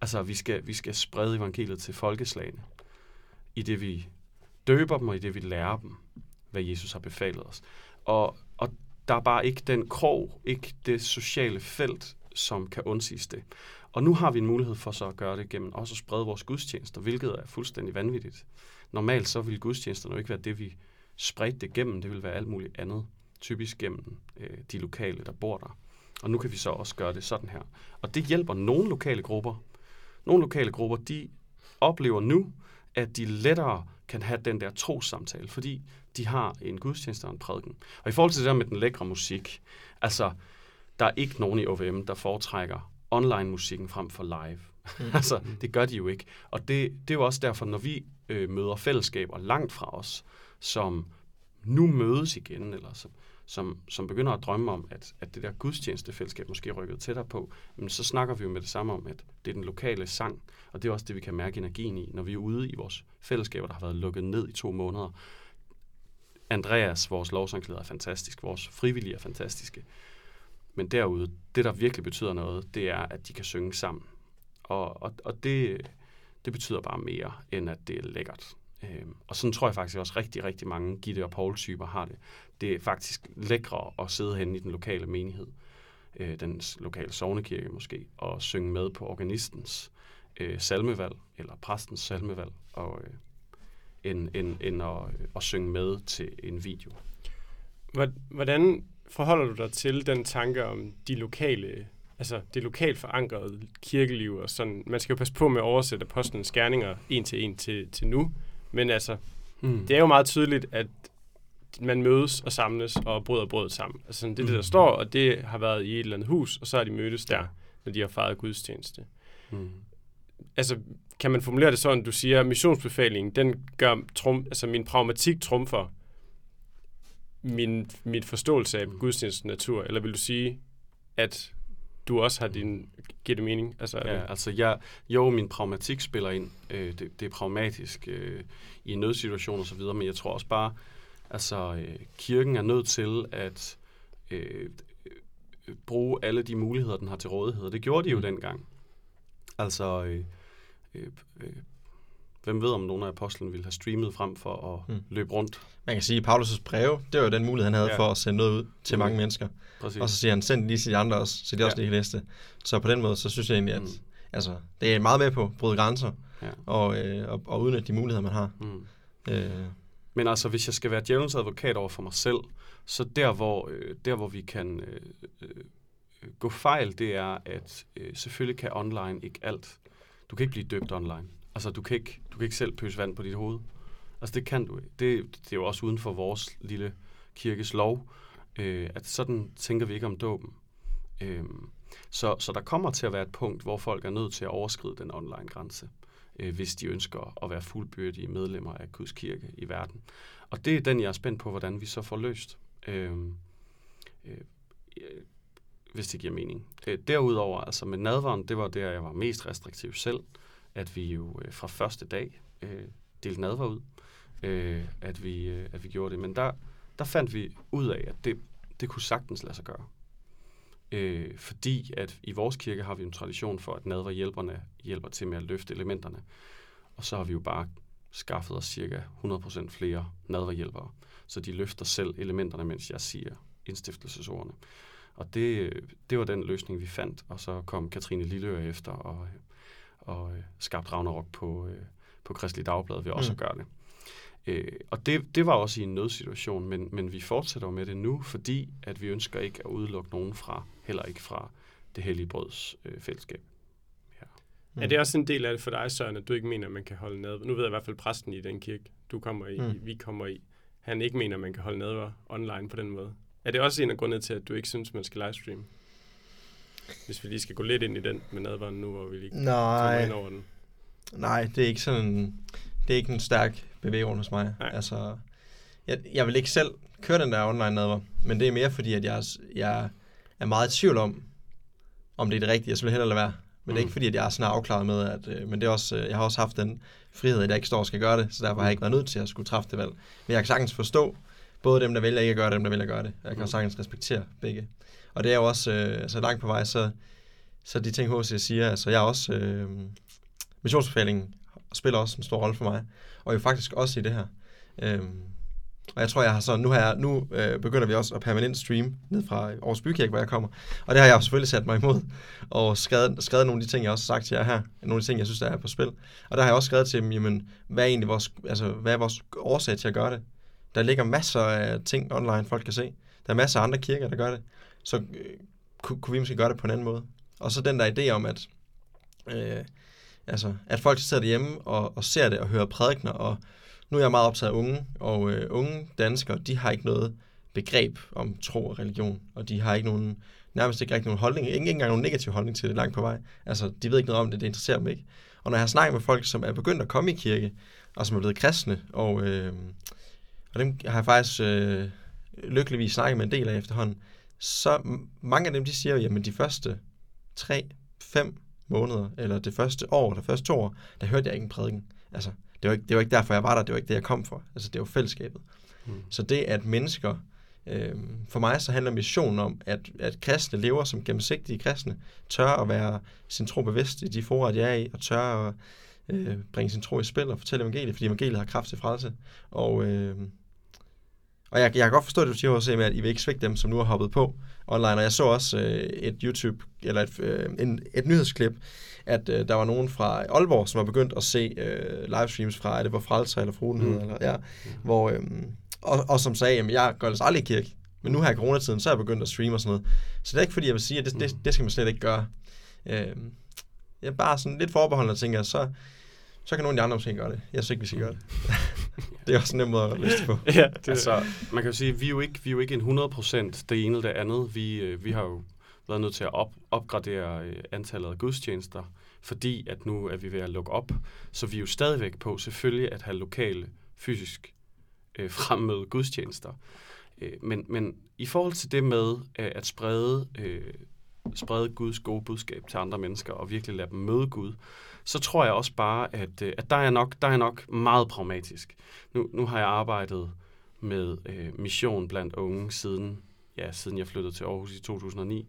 [SPEAKER 3] Altså, vi skal, vi skal sprede evangeliet til folkeslagene, i det vi døber dem, og i det vi lærer dem hvad Jesus har befalet os. Og, og der er bare ikke den krog, ikke det sociale felt, som kan undsiges det. Og nu har vi en mulighed for så at gøre det gennem også at sprede vores gudstjenester, hvilket er fuldstændig vanvittigt. Normalt så vil gudstjenesterne jo ikke være det, vi spredte det gennem. Det vil være alt muligt andet, typisk gennem øh, de lokale, der bor der. Og nu kan vi så også gøre det sådan her. Og det hjælper nogle lokale grupper. Nogle lokale grupper, de oplever nu, at de lettere kan have den der trosamtale, fordi de har en gudstjeneste og en prædiken. Og i forhold til det der med den lækre musik, altså, der er ikke nogen i OVM, der foretrækker online-musikken frem for live. Mm. altså, det gør de jo ikke. Og det, det er jo også derfor, når vi øh, møder fællesskaber langt fra os, som nu mødes igen, eller som, som, som begynder at drømme om, at, at det der gudstjenestefællesskab måske er rykket tættere på, men så snakker vi jo med det samme om, at det er den lokale sang, og det er også det, vi kan mærke energien i, når vi er ude i vores fællesskaber, der har været lukket ned i to måneder. Andreas, vores lovsangleder, er fantastisk. Vores frivillige er fantastiske. Men derude, det der virkelig betyder noget, det er, at de kan synge sammen. Og, og, og det, det betyder bare mere, end at det er lækkert. Øhm, og sådan tror jeg faktisk også rigtig, rigtig mange Gitte og Paul-typer har det. Det er faktisk lækre at sidde hen i den lokale menighed, øh, den lokale sovnekirke måske, og synge med på organistens øh, salmevalg, eller præstens salmevalg, og, øh, end, end, end at, at synge med til en video.
[SPEAKER 1] Hvordan forholder du dig til den tanke om de lokale, altså det lokalt forankrede kirkeliv og sådan? Man skal jo passe på med at oversætte apostlenes gerninger en til en til, til nu, men altså, mm. det er jo meget tydeligt, at man mødes og samles og bryder brødet sammen. Altså sådan, det er det, der står, og det har været i et eller andet hus, og så har de mødtes der, når de har fejret gudstjeneste. Mm. Altså, kan man formulere det sådan, du siger, missionsbefalingen, den gør trum, altså min pragmatik trumfer min, min forståelse af mm. gudstjenestens natur, eller vil du sige, at du også har din... Giver det mening?
[SPEAKER 3] Altså, ja, det? altså jeg, jo, min pragmatik spiller ind. Øh, det, det er pragmatisk øh, i en nødsituation og så videre, men jeg tror også bare, altså øh, kirken er nødt til at øh, bruge alle de muligheder, den har til rådighed. Det gjorde de jo mm. dengang. Altså, øh, øh, øh, hvem ved, om nogle af apostlene ville have streamet frem for at mm. løbe rundt.
[SPEAKER 2] Man kan sige, at Paulus' breve, det var jo den mulighed, han havde ja. for at sende noget ud til mm. mange mennesker. Præcis. Og så siger han, send lige til de andre også, så de ja. også lige kan læse det. Så på den måde, så synes jeg egentlig, at mm. altså, det er meget med på at bryde grænser ja. og, øh, og, og udnytte de muligheder, man har. Mm.
[SPEAKER 3] Øh. Men altså, hvis jeg skal være djævelens advokat over for mig selv, så der, hvor, øh, der, hvor vi kan øh, øh, gå fejl, det er, at øh, selvfølgelig kan online ikke alt. Du kan ikke blive døbt online. Altså, du kan ikke, du kan ikke selv pøse vand på dit hoved. Altså, det kan du ikke. Det, det er jo også uden for vores lille kirkes lov, øh, at sådan tænker vi ikke om dåben. Øh, så, så der kommer til at være et punkt, hvor folk er nødt til at overskride den online grænse, øh, hvis de ønsker at være fuldbyrdige medlemmer af Guds kirke i verden. Og det er den, jeg er spændt på, hvordan vi så får løst. Øh, øh, hvis det giver mening. Øh, derudover, altså med nadveren, det var der, jeg var mest restriktiv selv at vi jo øh, fra første dag øh, delte nadver ud, øh, at, vi, øh, at vi gjorde det. Men der, der fandt vi ud af, at det, det kunne sagtens lade sig gøre. Øh, fordi at i vores kirke har vi en tradition for, at nadverhjælperne hjælper til med at løfte elementerne. Og så har vi jo bare skaffet os cirka 100% flere nadverhjælpere. Så de løfter selv elementerne, mens jeg siger indstiftelsesordene. Og det, det var den løsning, vi fandt. Og så kom Katrine Lilleør efter og og øh, skabt Ragnarok på, øh, på Kristelig Dagblad ved også mm. at gøre det. Øh, og det, det var også i en nødsituation, men, men vi fortsætter med det nu, fordi at vi ønsker ikke at udelukke nogen fra, heller ikke fra det hellige brøds øh, fællesskab.
[SPEAKER 1] Ja. Mm. Er det også en del af det for dig, Søren, at du ikke mener, at man kan holde ned? Nu ved jeg i hvert fald præsten i den kirke, du kommer i, mm. vi kommer i, han ikke mener, at man kan holde ned online på den måde. Er det også en af grundene til, at du ikke synes, man skal livestream? Hvis vi lige skal gå lidt ind i den med nadvaren nu, hvor vi lige
[SPEAKER 2] Nej.
[SPEAKER 1] kommer
[SPEAKER 2] ind over den. Nej, det er ikke sådan det er ikke en stærk bevæggrund hos mig. Nej. Altså, jeg, jeg vil ikke selv køre den der online nadver, men det er mere fordi, at jeg, jeg er meget i tvivl om, om det er det rigtige. Jeg vil hellere lade være. Men mm. det er ikke mm. fordi, at jeg er sådan afklaret med, at, øh, men det er også, øh, jeg har også haft den frihed, at jeg ikke står og skal gøre det, så derfor har jeg ikke været nødt til at skulle træffe det valg. Men jeg kan sagtens forstå, både dem, der vælger ikke at gøre det, og dem, der vælger at gøre det. Jeg kan mm. sagtens respektere begge. Og det er jo også, øh, altså langt på vej, så, så de ting, H.C. siger, altså jeg er også, øh, missionsbefalingen spiller også en stor rolle for mig, og jo faktisk også i det her. Øhm, og jeg tror, jeg har så, nu, har jeg, nu øh, begynder vi også at permanent stream ned fra Aarhus Bykirke, hvor jeg kommer. Og det har jeg selvfølgelig sat mig imod, og skrevet, skrevet nogle af de ting, jeg også har sagt til jer her. Nogle af de ting, jeg synes, der er på spil. Og der har jeg også skrevet til dem, jamen, hvad er egentlig vores, altså, hvad er vores årsag til at gøre det? Der ligger masser af ting online, folk kan se. Der er masser af andre kirker, der gør det så øh, kunne, kunne vi måske gøre det på en anden måde. Og så den der idé om, at, øh, altså, at folk sidder derhjemme og, og ser det og hører prædikner, og nu er jeg meget optaget af unge, og øh, unge danskere, de har ikke noget begreb om tro og religion, og de har ikke nogen, nærmest ikke rigtig nogen holdning, ikke, ikke engang nogen negativ holdning til det langt på vej. Altså, de ved ikke noget om det, det interesserer dem ikke. Og når jeg har snakket med folk, som er begyndt at komme i kirke, og som er blevet kristne, og, øh, og dem har jeg faktisk øh, lykkeligvis snakket med en del af efterhånden, så mange af dem, de siger jo, jamen de første tre, fem måneder, eller det første år, det første to år, der hørte jeg ikke en prædiken. Altså, det var ikke, det var ikke derfor, jeg var der, det var ikke det, jeg kom for. Altså, det var fællesskabet.
[SPEAKER 3] Mm.
[SPEAKER 2] Så det, at mennesker, øh, for mig så handler missionen om, at, at kristne lever som gennemsigtige kristne, tør at være sin tro bevidst i de forår, de er i, og tør at øh, bringe sin tro i spil og fortælle evangeliet, fordi evangeliet har kraft til frelse. Og, øh, og jeg, jeg kan godt forstå det, du siger også, med, at I vil ikke svække dem, som nu har hoppet på online. Og jeg så også øh, et YouTube, eller et, øh, en, et nyhedsklip, at øh, der var nogen fra Aalborg, som har begyndt at se øh, livestreams fra, er det var Frelser eller Fruenhed, mm. eller, ja, hvor, øh, og, og som sagde, at jeg går altså aldrig i kirke, men nu her i coronatiden, så er jeg begyndt at streame og sådan noget. Så det er ikke fordi, jeg vil sige, at det, det, det skal man slet ikke gøre. Øh, jeg er bare sådan lidt forbeholden og tænker, så, så kan nogle af de andre måske gøre det. Jeg synes ikke, vi skal gøre det. det er også en nem måde at lyst på.
[SPEAKER 1] ja, det,
[SPEAKER 3] Altså, man kan jo sige, at vi er jo ikke, vi er jo ikke en 100% det ene eller det andet. Vi, øh, vi har jo været nødt til at op, opgradere øh, antallet af gudstjenester, fordi at nu er vi ved at lukke op. Så vi er jo stadigvæk på selvfølgelig at have lokale, fysisk øh, fremmøde gudstjenester. Øh, men, men i forhold til det med øh, at sprede, øh, sprede Guds gode budskab til andre mennesker og virkelig lade dem møde Gud, så tror jeg også bare, at, øh, at der, er nok, der er nok meget pragmatisk. Nu, nu har jeg arbejdet med øh, mission blandt unge siden, ja, siden jeg flyttede til Aarhus i 2009.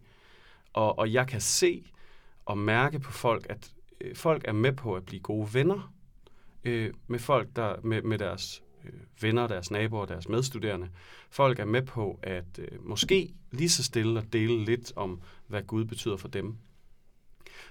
[SPEAKER 3] Og, og jeg kan se og mærke på folk, at øh, folk er med på at blive gode venner øh, med folk, der med, med deres øh, venner, deres naboer, deres medstuderende. Folk er med på at øh, måske lige så stille at dele lidt om, hvad Gud betyder for dem.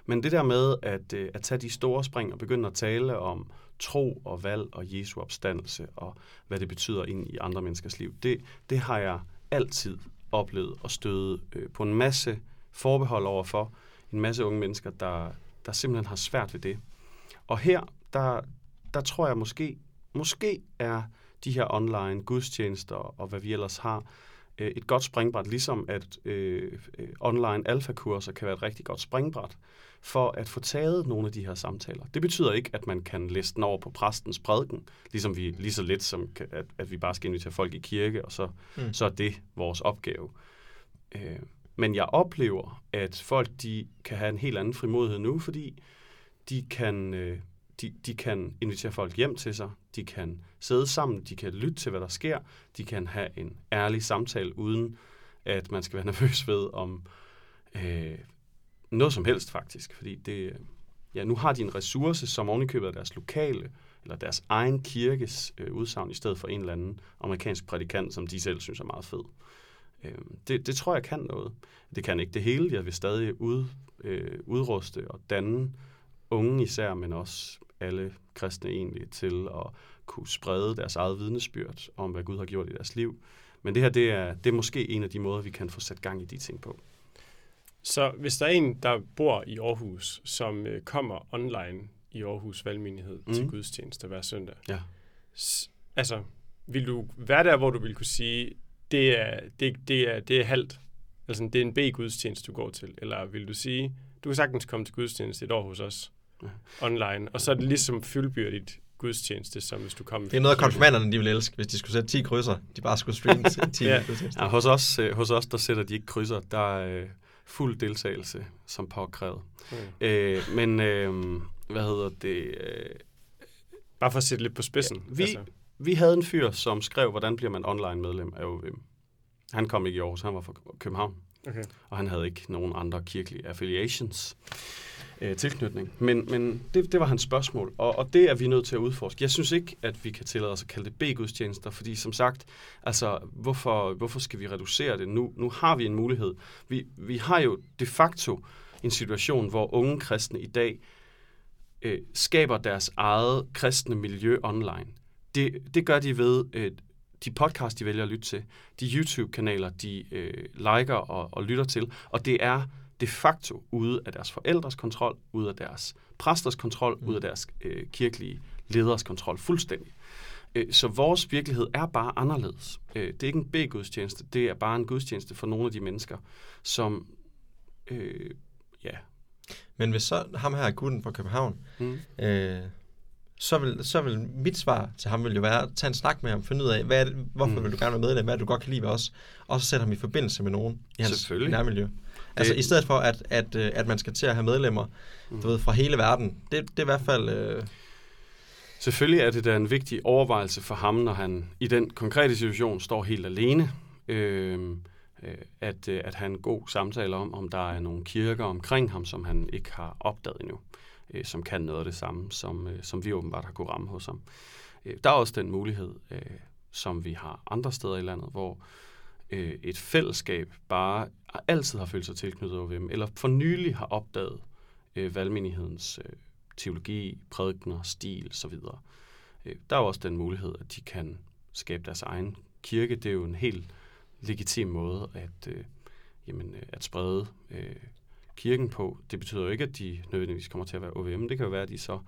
[SPEAKER 3] Men det der med at, øh, at tage de store spring og begynde at tale om tro og valg og Jesu opstandelse og hvad det betyder ind i andre menneskers liv, det, det har jeg altid oplevet og støde øh, på en masse forbehold over for. En masse unge mennesker, der, der simpelthen har svært ved det. Og her, der, der tror jeg måske, måske er de her online gudstjenester og hvad vi ellers har, øh, et godt springbræt, ligesom at øh, øh, online alfakurser kan være et rigtig godt springbræt for at få taget nogle af de her samtaler. Det betyder ikke, at man kan læse den over på præstens prædiken, ligesom vi lige så lidt som, at, at vi bare skal invitere folk i kirke, og så, mm. så er det vores opgave. Øh, men jeg oplever, at folk de kan have en helt anden frimodighed nu, fordi de kan, øh, de, de kan invitere folk hjem til sig, de kan sidde sammen, de kan lytte til, hvad der sker, de kan have en ærlig samtale, uden at man skal være nervøs ved om øh, noget som helst faktisk. Fordi det, ja, nu har de en ressource, som ovenikøbet er deres lokale eller deres egen kirkes øh, udsagn, i stedet for en eller anden amerikansk prædikant, som de selv synes er meget fed. Øh, det, det tror jeg kan noget. Det kan ikke det hele. Jeg vil stadig ud, øh, udruste og danne unge især, men også alle kristne egentlig til at kunne sprede deres eget vidnesbyrd om, hvad Gud har gjort i deres liv. Men det her, det er, det er måske en af de måder, vi kan få sat gang i de ting på.
[SPEAKER 1] Så hvis der er en, der bor i Aarhus, som øh, kommer online i Aarhus Valgmenighed mm. til gudstjeneste hver søndag,
[SPEAKER 3] Ja.
[SPEAKER 1] altså, vil du være der, hvor du vil kunne sige, det er, det, det er, det er halvt, altså det er en B-gudstjeneste, du går til, eller vil du sige, du kan sagtens komme til gudstjeneste et år hos os. Online, og så er det ligesom fyldbyrdigt gudstjeneste, som hvis du kommer
[SPEAKER 2] Det er noget, konfirmanderne de ville elske, hvis de skulle sætte 10 krydser. De bare skulle streame til 10
[SPEAKER 1] Ja.
[SPEAKER 2] ja.
[SPEAKER 3] Ja, hos, os, øh, hos os, der sætter de ikke krydser. Der er øh, fuld deltagelse som påkrævet.
[SPEAKER 1] Mm.
[SPEAKER 3] Øh, men øh, hvad hedder det? Øh,
[SPEAKER 1] Bare for at sætte lidt på spidsen.
[SPEAKER 3] Ja, vi- vi havde en fyr, som skrev, hvordan bliver man online medlem af OVM. Han kom ikke i Aarhus, han var fra København,
[SPEAKER 1] okay.
[SPEAKER 3] og han havde ikke nogen andre kirkelige affiliations øh, tilknytning. Men, men det, det var hans spørgsmål, og, og det er vi nødt til at udforske. Jeg synes ikke, at vi kan tillade os at kalde det B-gudstjenester, fordi som sagt, altså, hvorfor, hvorfor skal vi reducere det? Nu, nu har vi en mulighed. Vi, vi har jo de facto en situation, hvor unge kristne i dag øh, skaber deres eget kristne miljø online. Det, det gør de ved øh, de podcast, de vælger at lytte til, de YouTube-kanaler, de øh, liker og, og lytter til, og det er de facto ude af deres forældres kontrol, ude af deres præsters kontrol, mm. ude af deres øh, kirkelige leders kontrol, fuldstændig. Øh, Så vores virkelighed er bare anderledes. Øh, Det er ikke en B-gudstjeneste, det er bare en gudstjeneste for nogle af de mennesker, som, øh, ja,
[SPEAKER 2] Men hvis så ham her, gutten fra København,
[SPEAKER 3] mm.
[SPEAKER 2] øh, så vil, så vil mit svar til ham vil jo være, at tage en snak med ham, finde ud af, hvad er det, hvorfor
[SPEAKER 3] Mm.
[SPEAKER 2] vil du gerne være medlem, hvad er det, du godt kan lide ved os, og så sætte ham i forbindelse med nogen i hans nærmiljø. Altså i stedet for, at, at, øh, at man skal til at have medlemmer,
[SPEAKER 3] Mm.
[SPEAKER 2] du ved, fra hele verden. Det, det er i hvert fald... Øh,
[SPEAKER 3] Selvfølgelig er det da en vigtig overvejelse for ham, når han i den konkrete situation står helt alene. Øh, øh, at, øh, at have en god samtale om, om der er nogle kirker omkring ham, som han ikke har opdaget endnu, øh, som kan noget af det samme, som, øh, som vi åbenbart har kunne ramme hos ham. Øh, der er også den mulighed, øh, som vi har andre steder i landet, hvor øh, et fællesskab bare altid har følt sig tilknyttet OVM, eller for nylig har opdaget øh, valgmenighedens øh, teologi, prædikner, stil osv. Øh, der er jo også den mulighed, at de kan skabe deres egen kirke. Det er jo en helt legitim måde at, øh, jamen, øh, at sprede øh, kirken på. Det betyder jo ikke, at de nødvendigvis kommer til at være OVM. Det kan jo være, at de så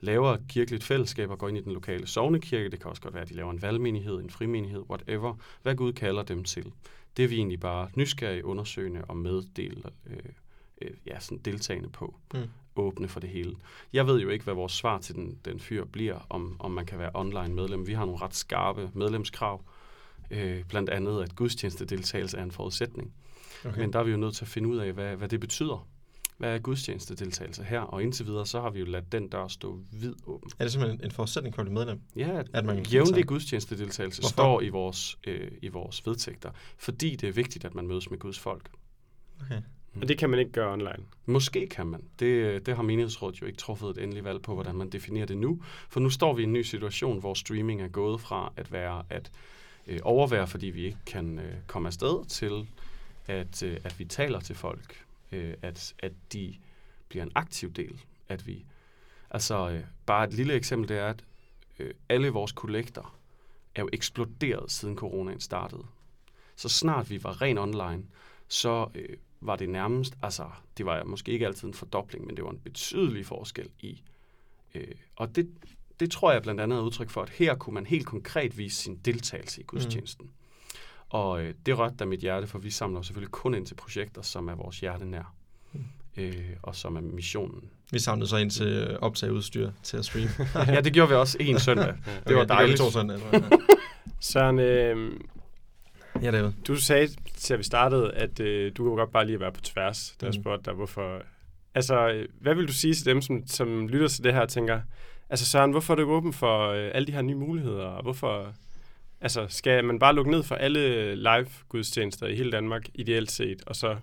[SPEAKER 3] laver et kirkeligt fællesskab og går ind i den lokale sovnekirke. Det kan også godt være, at de laver en valgmenighed, en frimenighed, whatever. Hvad Gud kalder dem til. Det er vi egentlig bare nysgerrige, undersøgende og meddel, øh, øh, ja, sådan deltagende på.
[SPEAKER 2] Mm.
[SPEAKER 3] Åbne for det hele. Jeg ved jo ikke, hvad vores svar til den, den fyr bliver, om, om man kan være online medlem. Vi har nogle ret skarpe medlemskrav. Øh, blandt andet, at gudstjenestedeltagelse er en forudsætning.
[SPEAKER 2] okay.
[SPEAKER 3] Men der er vi jo nødt til at finde ud af, hvad, hvad det betyder. Hvad er gudstjenestedeltagelse her? Og indtil videre, så har vi jo ladt den dør stå vid åben.
[SPEAKER 2] er det simpelthen en forudsætning for at blive medlem?
[SPEAKER 3] Ja, at,
[SPEAKER 2] At man
[SPEAKER 3] jævnlig
[SPEAKER 2] deltage?
[SPEAKER 3] gudstjenestedeltagelse
[SPEAKER 2] Hvorfor?
[SPEAKER 3] står i vores, øh, i vores vedtægter, fordi det er vigtigt, at man mødes med Guds folk.
[SPEAKER 2] Okay.
[SPEAKER 1] Og det kan man ikke gøre online.
[SPEAKER 3] Måske kan man. Det, det har menighedsrådet jo ikke truffet et endeligt valg på, hvordan man definerer det nu. For nu står vi i en ny situation, hvor streaming er gået fra at være at øh, overvære, fordi vi ikke kan øh, komme afsted, til at, øh, at vi taler til folk. Øh, at, at de bliver en aktiv del. At vi, altså, øh, bare et lille eksempel, det er, at øh, alle vores kollekter er jo eksploderet, siden coronaen startede. Så snart vi var ren online, så øh, var det nærmest, altså det var måske ikke altid en fordobling, men det var en betydelig forskel i. Øh, og det, det tror jeg blandt andet er udtryk for, at her kunne man helt konkret vise sin deltagelse i gudstjenesten. Mm. Og øh, det rørte da mit hjerte, for vi samler selvfølgelig kun ind til projekter, som er vores hjerte nær.
[SPEAKER 2] Mm.
[SPEAKER 3] Øh, og som er missionen.
[SPEAKER 2] Vi samlede så ind til øh, optageudstyr til at streame.
[SPEAKER 3] ja, det gjorde vi også en søndag. Det var
[SPEAKER 2] Okay,
[SPEAKER 3] dejligt.
[SPEAKER 2] Det to søndage.
[SPEAKER 1] Søren, øh,
[SPEAKER 2] Ja, David.
[SPEAKER 1] du sagde til at vi startede, at øh, du kunne godt bare lige at være på tværs, da jeg
[SPEAKER 2] Mhm.
[SPEAKER 1] spurgte dig, hvorfor... Altså, øh, hvad vil du sige til dem, som, som lytter til det her og tænker, altså Søren, hvorfor er du åben for øh, alle de her nye muligheder, og hvorfor... Altså, skal man bare lukke ned for alle live-gudstjenester i hele Danmark, ideelt set, og så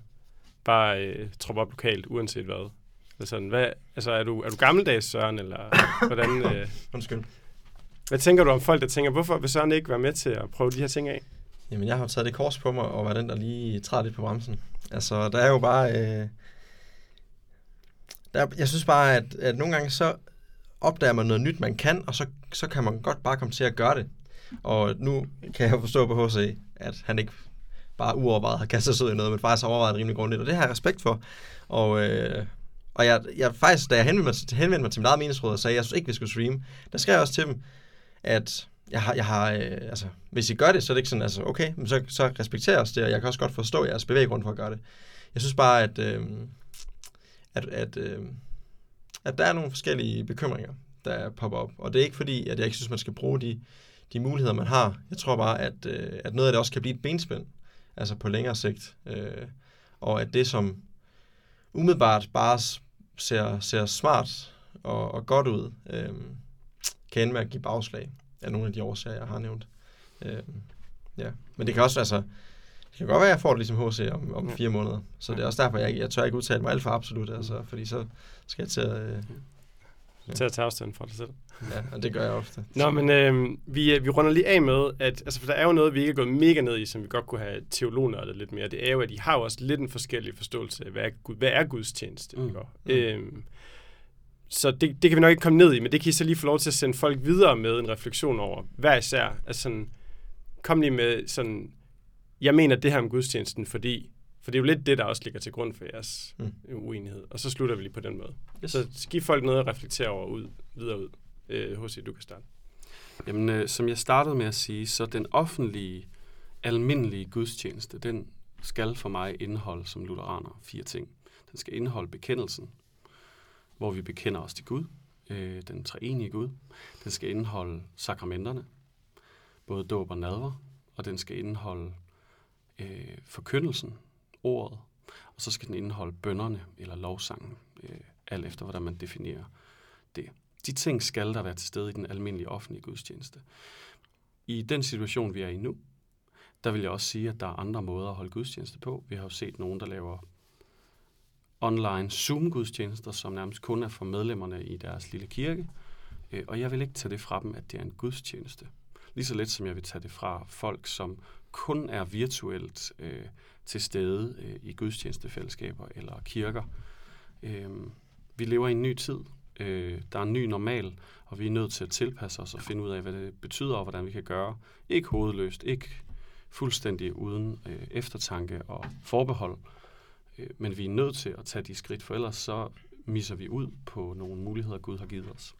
[SPEAKER 1] bare øh, troppe op lokalt, uanset hvad? Altså, sådan, hvad, altså er, du, er du gammeldags, Søren, eller hvordan... Øh,
[SPEAKER 2] Undskyld.
[SPEAKER 1] hvad tænker du om folk, der tænker, hvorfor vil Søren ikke være med til at prøve de her ting af?
[SPEAKER 2] Jamen, jeg har taget det kors på mig, og var den, der lige træder lidt på bremsen. Altså, der er jo bare... Øh, der, jeg synes bare, at, at nogle gange så opdager man noget nyt, man kan, og så, så kan man godt bare komme til at gøre det. Og nu kan jeg jo forstå på HC, at han ikke bare uovervejet har kastet sig ud i noget, men faktisk har overvejet det rimelig grundigt, og det har jeg respekt for. Og, øh, og jeg, jeg faktisk, da jeg henvendte mig, henvendte mig til mit eget meningsråd og sagde, at jeg synes ikke, vi skulle streame, der skrev jeg også til dem, at jeg har, jeg har øh, altså, hvis I gør det, så er det ikke sådan, altså, okay, men så, så respekterer os det, og jeg kan også godt forstå jeres bevæggrund for at gøre det. Jeg synes bare, at, øh, at, at, øh, at der er nogle forskellige bekymringer, der popper op. Og det er ikke fordi, at jeg ikke synes, man skal bruge de, de muligheder, man har. Jeg tror bare, at, øh, at noget af det også kan blive et benspænd, altså på længere sigt. Øh, og at det, som umiddelbart bare ser, ser smart og, og godt ud, øh, kan ende med at give bagslag af nogle af de årsager, jeg har nævnt. Øh, ja. Men det kan også, altså, det kan godt være, at jeg får det ligesom HC om, om fire måneder. Så det er også derfor, jeg, jeg tør ikke udtale mig alt for absolut, altså, fordi så skal jeg til at... Øh,
[SPEAKER 1] Til at tage afstand fra dig selv.
[SPEAKER 2] ja, og det gør jeg ofte.
[SPEAKER 1] Nå, men øh, vi, vi runder lige af med, at altså, for der er jo noget, vi ikke er gået mega ned i, som vi godt kunne have teologerne lidt mere. Det er jo, at de har jo også lidt en forskellig forståelse af, hvad er, Gud, hvad er Guds tjeneste?
[SPEAKER 3] Mm.
[SPEAKER 1] Mm. Øhm, så det, det kan vi nok ikke komme ned i, men det kan I så lige få lov til at sende folk videre med en refleksion over, hver især. Altså sådan, kom lige med sådan, jeg mener det her om gudstjenesten, fordi, for det er jo lidt det, der også ligger til grund for jeres
[SPEAKER 2] Mm.
[SPEAKER 1] uenighed. Og så slutter vi lige på den måde.
[SPEAKER 3] Yes.
[SPEAKER 1] Så giv folk noget at reflektere over ud, videre ud. Øh, H.C., du kan starte.
[SPEAKER 3] Jamen, øh, som jeg startede med at sige, så den offentlige, almindelige gudstjeneste, den skal for mig indeholde som lutheraner fire ting. Den skal indeholde bekendelsen, hvor vi bekender os til Gud, øh, den treenige Gud. Den skal indeholde sakramenterne, både dåb og nadver, og den skal indeholde øh, forkyndelsen, ordet, og så skal den indeholde bønderne eller lovsangen, øh, alt efter hvordan man definerer det. De ting skal der være til stede i den almindelige offentlige gudstjeneste. I den situation, vi er i nu, der vil jeg også sige, at der er andre måder at holde gudstjeneste på. Vi har jo set nogen, der laver online Zoom-gudstjenester, som nærmest kun er for medlemmerne i deres lille kirke. Øh, og jeg vil ikke tage det fra dem, at det er en gudstjeneste. Lige så lidt som jeg vil tage det fra folk, som kun er virtuelt øh, til stede øh, i gudstjenestefællesskaber eller kirker. Øh, vi lever i en ny tid. Øh, der er en ny normal, og vi er nødt til at tilpasse os og finde ud af, hvad det betyder og hvordan vi kan gøre. Ikke hovedløst, ikke fuldstændig uden øh, eftertanke og forbehold, øh, men vi er nødt til at tage de skridt, for ellers så misser vi ud på nogle muligheder, Gud har givet os.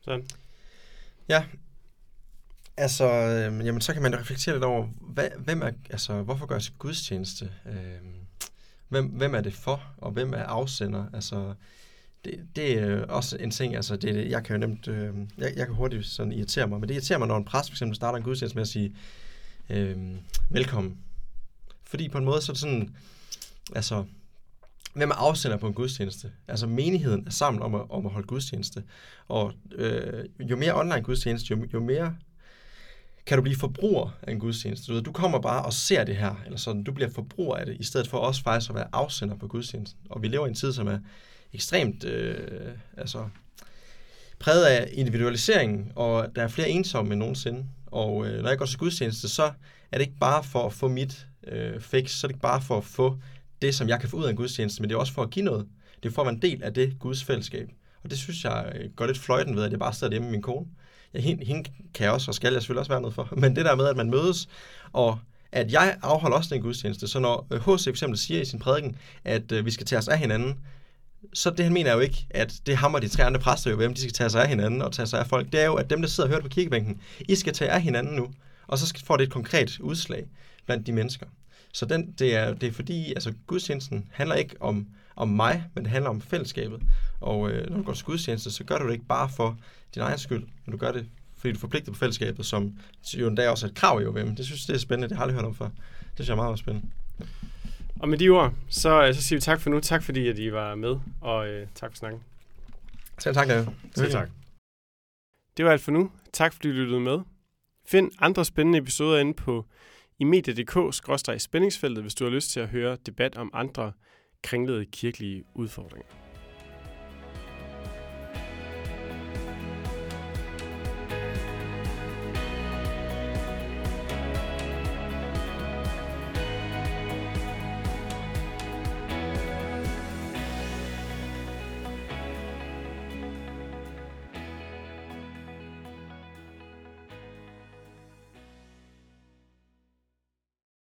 [SPEAKER 1] Sådan.
[SPEAKER 2] Ja, altså, øh, jamen, så kan man reflektere lidt over, hvad, hvem er, altså, hvorfor gør sig gudstjeneste? Øh, hvem, hvem er det for, og hvem er afsender? Altså, det, det er også en ting, altså, det, jeg kan jo nemt, øh, jeg, jeg kan hurtigt sådan irritere mig, men det irriterer mig, når en præst for eksempel starter en gudstjeneste med at sige, øh, velkommen. Fordi på en måde, så er det sådan, altså, hvem er afsender på en gudstjeneste? Altså menigheden er sammen om at, om at holde gudstjeneste. Og øh, jo mere online gudstjeneste, jo, jo mere kan du blive forbruger af en gudstjeneste. Du, ved, du kommer bare og ser det her, eller sådan, du bliver forbruger af det, i stedet for også faktisk at være afsender på gudstjenesten. Og vi lever i en tid, som er ekstremt øh, altså, præget af individualisering, og der er flere ensomme end nogensinde. Og øh, når jeg går til gudstjeneste, så er det ikke bare for at få mit øh, fix, så er det ikke bare for at få det, som jeg kan få ud af en gudstjeneste, men det er også for at give noget. Det er for at være en del af det Guds fællesskab. Og det synes jeg øh, går lidt fløjten ved, at jeg bare sidder hjemme med min kone. Hende, hende kan jeg også, og skal jeg selvfølgelig også være noget for. Men det der med, at man mødes, og at jeg afholder også den gudstjeneste. Så når øh, H.C. For eksempel siger i sin prædiken, at øh, vi skal tage os af hinanden, så det han mener jo ikke, at det hammer de tre andre præster jo, hvem de skal tage sig af hinanden og tage sig af folk. Det er jo, at dem, der sidder og hører på kirkebænken, I skal tage af hinanden nu. Og så får det et konkret udslag blandt de mennesker. Så den, det, er, det er fordi, altså gudstjenesten handler ikke om, om mig, men det handler om fællesskabet. Og øh, når du går til gudstjeneste, så gør du det ikke bare for din egen skyld, men du gør det, fordi du er forpligtet på fællesskabet, som jo endda også er et krav i OVM. Det synes det er spændende, det har jeg aldrig hørt om før. Det synes jeg er meget spændende.
[SPEAKER 1] Og med de ord, så, øh, så siger vi tak for nu. Tak fordi, at I var med, og øh, tak for snakken.
[SPEAKER 2] Selv tak, David.
[SPEAKER 3] Selv tak.
[SPEAKER 1] Det var alt for nu. Tak fordi du lyttede med. Find andre spændende episoder inde på imedia.dk-spændingsfeltet, hvis du har lyst til at høre debat om andre kringlede kirkelige udfordringer.